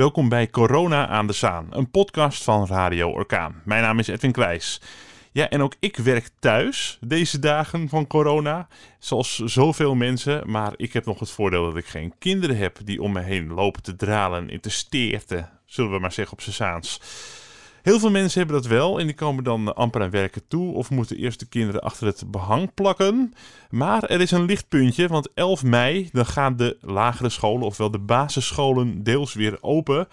Welkom bij Corona aan de Zaan, een podcast van Radio Orkaan. Mijn naam is Edwin Kwijs. Ja, en ook ik werk thuis deze dagen van corona, zoals zoveel mensen. Maar ik heb nog het voordeel dat ik geen kinderen heb die om me heen lopen te dralen in te steerten, zullen we maar zeggen op z'n Zaans. Heel veel mensen hebben dat wel en die komen dan amper aan werken toe of moeten eerst de kinderen achter het behang plakken. Maar er is een lichtpuntje, want 11 mei dan gaan de lagere scholen, ofwel de basisscholen, deels weer open.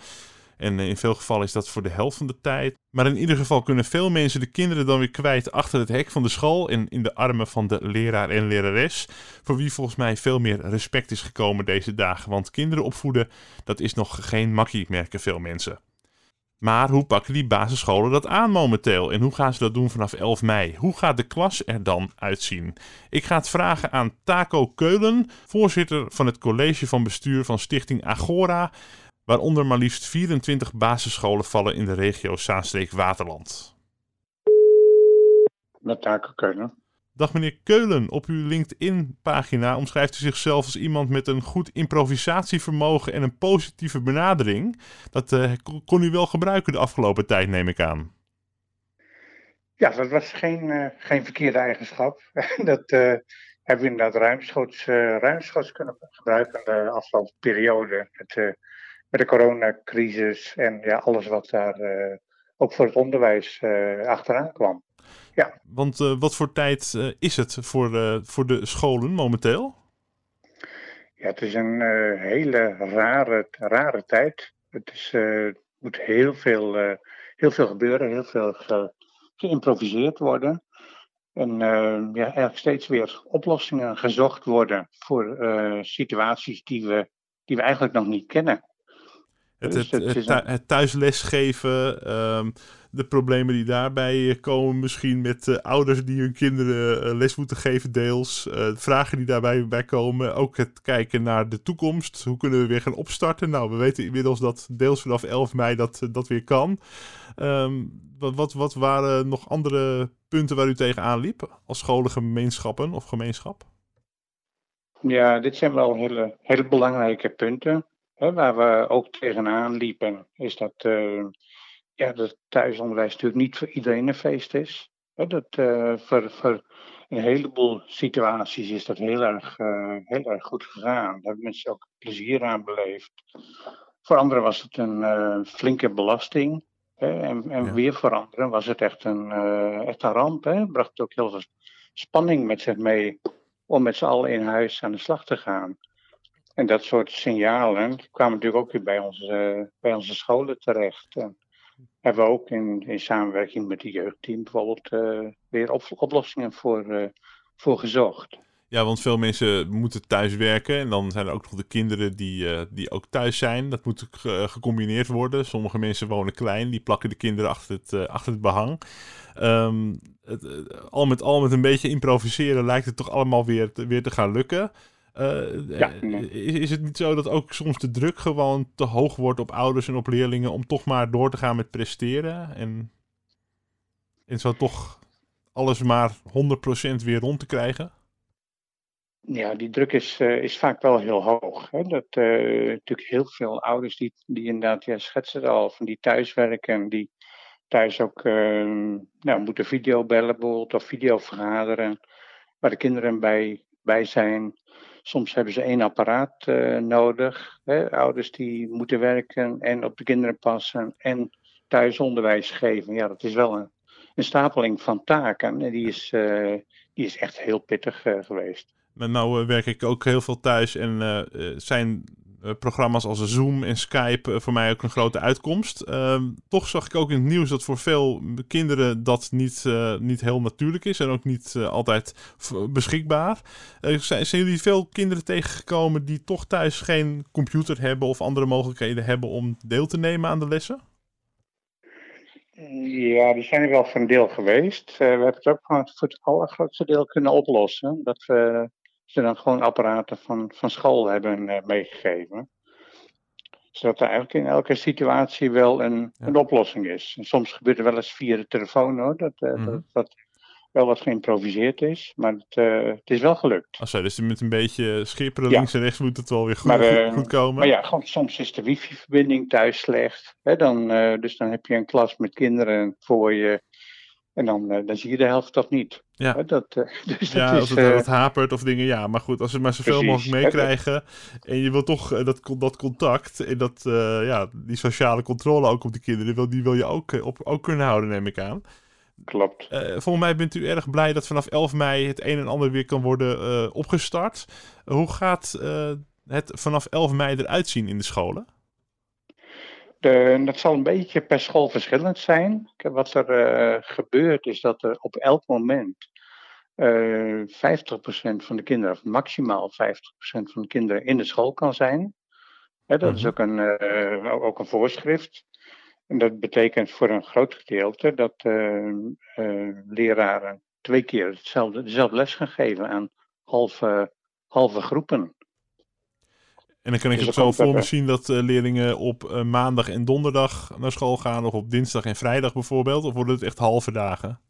En in veel gevallen is dat voor de helft van de tijd. Maar in ieder geval kunnen veel mensen de kinderen dan weer kwijt achter het hek van de school en in de armen van de leraar en lerares. Voor wie volgens mij veel meer respect is gekomen deze dagen. Want kinderen opvoeden, dat is nog geen makkie, merken veel mensen. Maar hoe pakken die basisscholen dat aan momenteel? En hoe gaan ze dat doen vanaf 11 mei? Hoe gaat de klas er dan uitzien? Ik ga het vragen aan Taco Keulen, voorzitter van het college van bestuur van Stichting Agora, waaronder maar liefst 24 basisscholen vallen in de regio Zaanstreek-Waterland. Met Taco Keulen. Dag meneer Keulen, op uw LinkedIn-pagina omschrijft u zichzelf als iemand met een goed improvisatievermogen en een positieve benadering. Dat uh, kon u wel gebruiken de afgelopen tijd, neem ik aan. Ja, dat was geen, uh, geen verkeerde eigenschap. dat uh, hebben we inderdaad ruimschoots, ruimschoots kunnen gebruiken de afgelopen periode. Met, met de coronacrisis en ja, alles wat daar ook voor het onderwijs achteraan kwam. Ja. Want uh, wat voor tijd uh, is het voor, uh, voor de scholen momenteel? Ja, het is een hele rare, rare tijd. Het is, moet heel veel, heel veel gebeuren, heel veel ge, geïmproviseerd worden. En ja, eigenlijk steeds weer oplossingen gezocht worden voor situaties die we, die we eigenlijk nog niet kennen. Het, het, het, het, thuislesgeven, um, de problemen die daarbij eh, komen, misschien met uh, ouders die hun kinderen uh, les moeten geven, deels. Uh, vragen die daarbij bij komen. Ook het kijken naar de toekomst. Hoe kunnen we weer gaan opstarten? Nou, we weten inmiddels dat deels vanaf 11 mei dat, dat weer kan. Um, wat, wat, wat waren nog andere punten waar u tegenaan liep als scholengemeenschappen of gemeenschap? Ja, dit zijn wel hele, hele belangrijke punten. Hè, waar we ook tegenaan liepen, is dat ja, dat thuisonderwijs natuurlijk niet voor iedereen een feest is. dat, uh, voor, voor een heleboel situaties is dat heel erg, uh, heel erg goed gegaan. Daar hebben mensen ook plezier aan beleefd. Voor anderen was het een uh, flinke belasting. Hè, en en ja. weer voor anderen was het echt een, echt een ramp. Het bracht ook heel veel spanning met zich mee om met z'n allen in huis aan de slag te gaan. En dat soort signalen kwamen natuurlijk ook weer bij onze, bij onze scholen terecht. En hebben we ook in, in samenwerking met het jeugdteam bijvoorbeeld uh, weer op, oplossingen voor, uh, voor gezocht. Ja, want veel mensen moeten thuis werken en dan zijn er ook nog de kinderen die, die ook thuis zijn. Dat moet ge gecombineerd worden. Sommige mensen wonen klein, die plakken de kinderen achter het, achter het behang. Het, al met al met een beetje improviseren lijkt het toch allemaal weer, weer te gaan lukken. Uh, ja, is, is, het niet zo dat ook soms de druk gewoon te hoog wordt op ouders en op leerlingen om toch maar door te gaan met presteren? En, en zo toch alles maar 100% weer rond te krijgen? Ja, die druk is, uh, is vaak wel heel hoog. Hè? Dat uh, natuurlijk heel veel ouders die, die inderdaad, ja, schetsen het al, van die thuiswerken, die thuis ook nou, moeten videobellen bijvoorbeeld of videovergaderen, waar de kinderen bij, bij zijn. Soms hebben ze één apparaat uh, nodig. Hè? Ouders die moeten werken en op de kinderen passen en thuisonderwijs geven. Ja, dat is wel een, een stapeling van taken. En die is, uh, die is echt heel pittig uh, geweest. Maar nou werk ik ook heel veel thuis en zijn programma's als Zoom en Skype uh, voor mij ook een grote uitkomst. Uh, toch zag ik ook in het nieuws dat voor veel kinderen dat niet, uh, niet heel natuurlijk is en ook niet altijd beschikbaar. Zijn, jullie veel kinderen tegengekomen die toch thuis geen computer hebben of andere mogelijkheden hebben om deel te nemen aan de lessen? Ja, die zijn er wel van deel geweest. we hebben het ook voor het allergrootste deel kunnen oplossen. Dat we ze dan gewoon apparaten van, van school hebben uh, meegegeven. Zodat er eigenlijk in elke situatie wel een, ja. een oplossing is. En soms gebeurt het wel eens via de telefoon hoor, dat, mm -hmm. dat, dat, wel wat geïmproviseerd is, maar het, het is wel gelukt. Achso, dus met een beetje schipperen links en rechts moet het wel weer goed, maar, goed, komen. Maar ja, gewoon, soms is de wifi-verbinding thuis slecht. Hè, dan, dus dan heb je een klas met kinderen voor je en dan, uh, dan zie je de helft toch niet. Ja, dat, uh, dus ja dat als is, het, uh, het hapert of dingen. Ja, maar goed, als ze maar zoveel mogelijk meekrijgen. En je wil toch dat, dat contact en dat, ja, die sociale controle ook op de kinderen. Wil, die wil je ook, op, ook kunnen houden, neem ik aan. Klopt. volgens mij bent u erg blij dat vanaf 11 mei het een en ander weer kan worden opgestart. hoe gaat het vanaf 11 mei eruit zien in de scholen? De, dat zal een beetje per school verschillend zijn. Wat er uh, gebeurt is dat er op elk moment uh, 50% van de kinderen, of maximaal 50% van de kinderen in de school kan zijn. Hè, dat is ook een, uh, ook een voorschrift. En dat betekent voor een groot gedeelte dat leraren twee keer hetzelfde, dezelfde les gaan geven aan halve, halve groepen. En dan kan ik Dus het zo voor me zien dat eh, leerlingen op eh, maandag en donderdag naar school gaan, of op dinsdag en vrijdag bijvoorbeeld, of worden het echt halve dagen?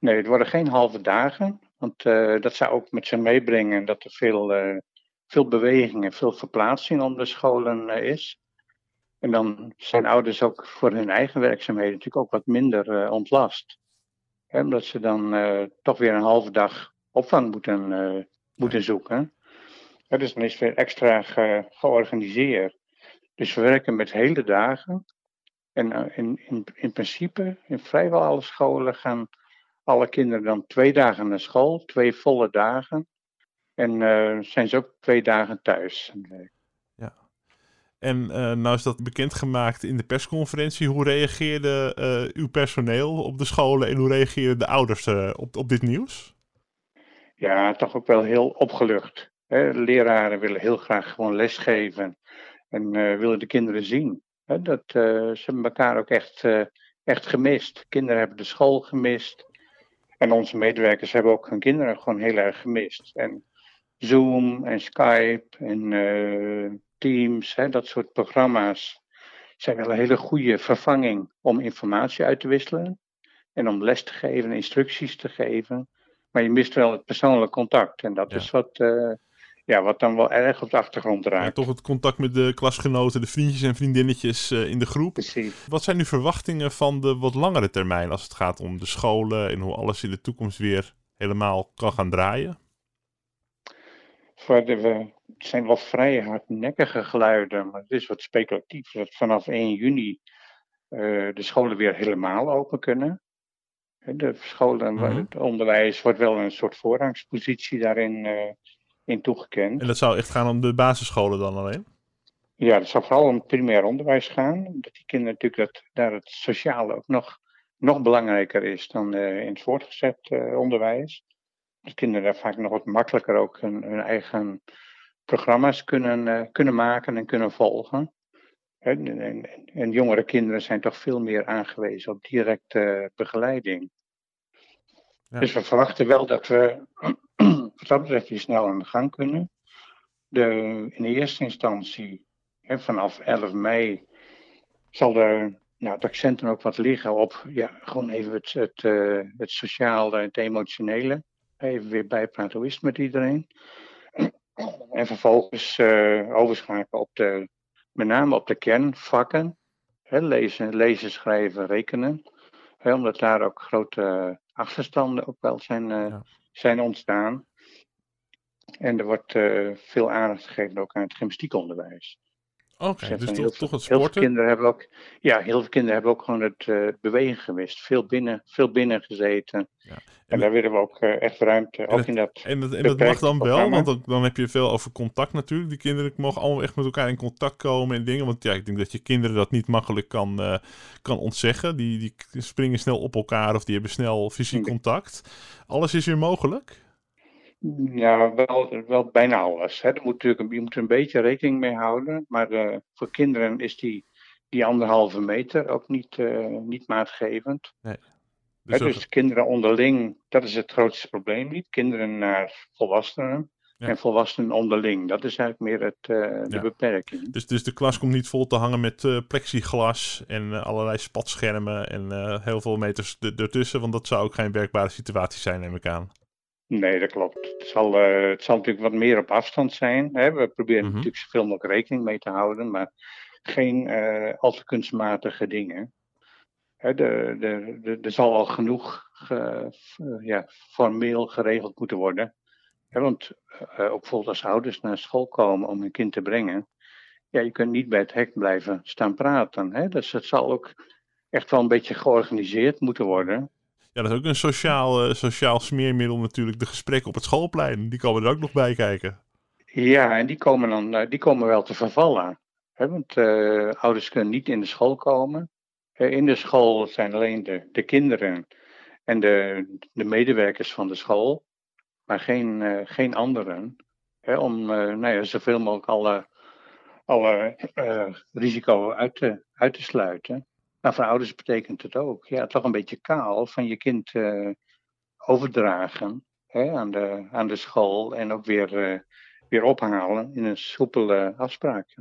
Nee, het worden geen halve dagen. Want eh, dat zou ook met zich meebrengen dat er veel, veel beweging en veel verplaatsing om de scholen is. En dan zijn ouders ook voor hun eigen werkzaamheden natuurlijk ook wat minder ontlast. Hè, omdat ze dan toch weer een halve dag opvang moeten, moeten zoeken. Ja, dus dan is weer extra ge- georganiseerd. Dus we werken met hele dagen. En eh, in, in, in principe, in vrijwel alle scholen gaan alle kinderen dan twee dagen naar school, twee volle dagen. En eh, zijn ze ook twee dagen thuis. En eh, nou is dat bekendgemaakt in de persconferentie. Hoe reageerde uw personeel op de scholen en hoe reageerden de ouders op, op dit nieuws? Ja, toch ook wel heel opgelucht. Hè. Leraren willen heel graag gewoon lesgeven en eh, willen de kinderen zien. Hè, dat, eh, ze hebben elkaar ook echt, eh, echt gemist. Kinderen hebben de school gemist. En onze medewerkers hebben ook hun kinderen gewoon heel erg gemist. En Zoom en Skype en Teams, hè, dat soort programma's zijn wel een hele goede vervanging om informatie uit te wisselen. En om les te geven en instructies te geven. Maar je mist wel het persoonlijk contact. En dat Ja. is wat, ja, wat dan wel erg op de achtergrond Ja, raakt. toch het contact met de klasgenoten, de vriendjes en vriendinnetjes eh, in de groep. Precies. Wat zijn uw verwachtingen van de wat langere termijn als het gaat om de scholen en hoe alles in de toekomst weer helemaal kan gaan draaien? Voor de, we, het zijn wel vrij hardnekkige geluiden, maar het is wat speculatief. Dat vanaf 1 juni eh, de scholen weer helemaal open kunnen. De scholen, Mhm. het onderwijs wordt wel een soort voorrangspositie daarin eh, in toegekend. En dat zou echt gaan om de basisscholen dan alleen? Ja, het zal vooral om het primair onderwijs gaan. Omdat die kinderen natuurlijk dat daar het sociale ook nog, nog belangrijker is dan eh, in het voortgezet eh, onderwijs. Dat kinderen daar vaak nog wat makkelijker ook hun, hun eigen programma's kunnen, eh, kunnen maken en kunnen volgen. En, en, en jongere kinderen zijn toch veel meer aangewezen op directe begeleiding. Ja. Dus we verwachten wel dat we wat dat betreft hier snel aan de gang kunnen. De, in de eerste instantie, hè, vanaf 11 mei, zal de, nou, het accent dan ook wat liggen op ja, gewoon even het, het, eh, het sociale, het emotionele. Even weer bijpraten, hoe is het met iedereen? En vervolgens eh, overschakelen op de, met name op de kernvakken. Hè, lezen, lezen, schrijven, rekenen. Hè, omdat daar ook grote achterstanden ook wel zijn, eh, Ja. zijn ontstaan. En er wordt eh, veel aandacht gegeven ook aan het gymnastiekonderwijs. Oké, Dus dus toch, veel- toch het Heel veel sporten. kinderen hebben ook, ja, heel veel kinderen hebben ook gewoon het eh, bewegen gemist. Veel binnen, veel binnen gezeten. Ja. En, En daar willen we ook eh, echt ruimte, ook het- in dat En dat, en dat mag dan wel, programma. want dan, dan heb je veel over contact natuurlijk. Die kinderen mogen allemaal echt met elkaar in contact komen en dingen. Want ja, ik denk dat je kinderen dat niet makkelijk kan, kan ontzeggen. Die, die springen snel op elkaar of die hebben snel fysiek contact. Alles is weer mogelijk. Ja, wel, wel bijna alles. Hè. Er moet natuurlijk, je moet er een beetje rekening mee houden. Maar eh, voor kinderen is die, die anderhalve meter ook niet, eh, niet maatgevend. Dus, Hè, dat- dus kinderen onderling, dat is het grootste probleem niet. Kinderen naar volwassenen, En volwassenen onderling. Dat is eigenlijk meer het, de Ja. beperking. Dus, dus de klas komt niet vol te hangen met eh, plexiglas en eh, allerlei spatschermen en eh, heel veel meters er- ertussen. Want dat zou ook geen werkbare situatie zijn, neem ik aan. Nee, dat klopt. Het zal, eh, het zal natuurlijk wat meer op afstand zijn. Hè? We proberen Mhm. natuurlijk zoveel mogelijk rekening mee te houden, maar geen eh al te kunstmatige dingen. Hè, de, de, de, er zal al genoeg ge- eh, ja, formeel geregeld moeten worden. Hè, want eh, ook bijvoorbeeld als ouders naar school komen om hun kind te brengen, ja, je kunt niet bij het hek blijven staan praten. Hè? Dus het zal ook echt wel een beetje georganiseerd moeten worden. Ja, dat is ook een sociaal, eh, sociaal smeermiddel natuurlijk. De gesprekken op het schoolplein, die komen er ook nog bij kijken. Ja, en die komen dan eh, die komen wel te vervallen. Hè, want eh, ouders kunnen niet in de school komen. In de school zijn alleen de, de kinderen en de, de medewerkers van de school, maar geen, geen anderen. Hè, om nou ja, zoveel mogelijk alle, alle risico uit te, uit te sluiten. Maar voor ouders betekent het ook ja, toch een beetje kaal van je kind eh, overdragen hè, aan, de, aan de school en ook weer. eh, weer ophalen in een soepele afspraak.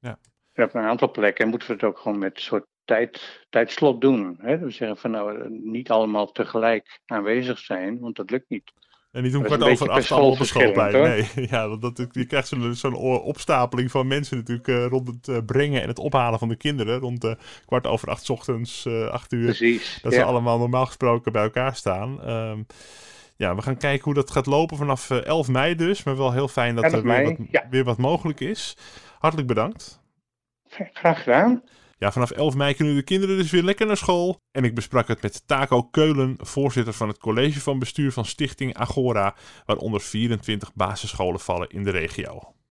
Ja. En op een aantal plekken moeten we het ook gewoon met een soort tijd, tijdslot doen. Hè? We zeggen van nou, niet allemaal tegelijk aanwezig zijn, want dat lukt niet. En niet om kwart een over acht allemaal op het schoolplein. Nee, ja, dat, dat, je krijgt zo'n opstapeling van mensen natuurlijk eh, rond het eh, brengen en het ophalen van de kinderen. Rond eh, kwart over acht 's ochtends, acht uur. Precies. Dat ja. ze allemaal normaal gesproken bij elkaar staan. Ehm, ja, we gaan kijken hoe dat gaat lopen vanaf eh, 11 mei dus. Maar wel heel fijn dat 11 er weer mei, wat, ja. weer wat mogelijk is. Hartelijk bedankt. Graag gedaan. Ja, vanaf 11 mei kunnen de kinderen dus weer lekker naar school. En ik besprak het met Taco Keulen, voorzitter van het college van bestuur van Stichting Agora, waaronder 24 basisscholen vallen in de regio.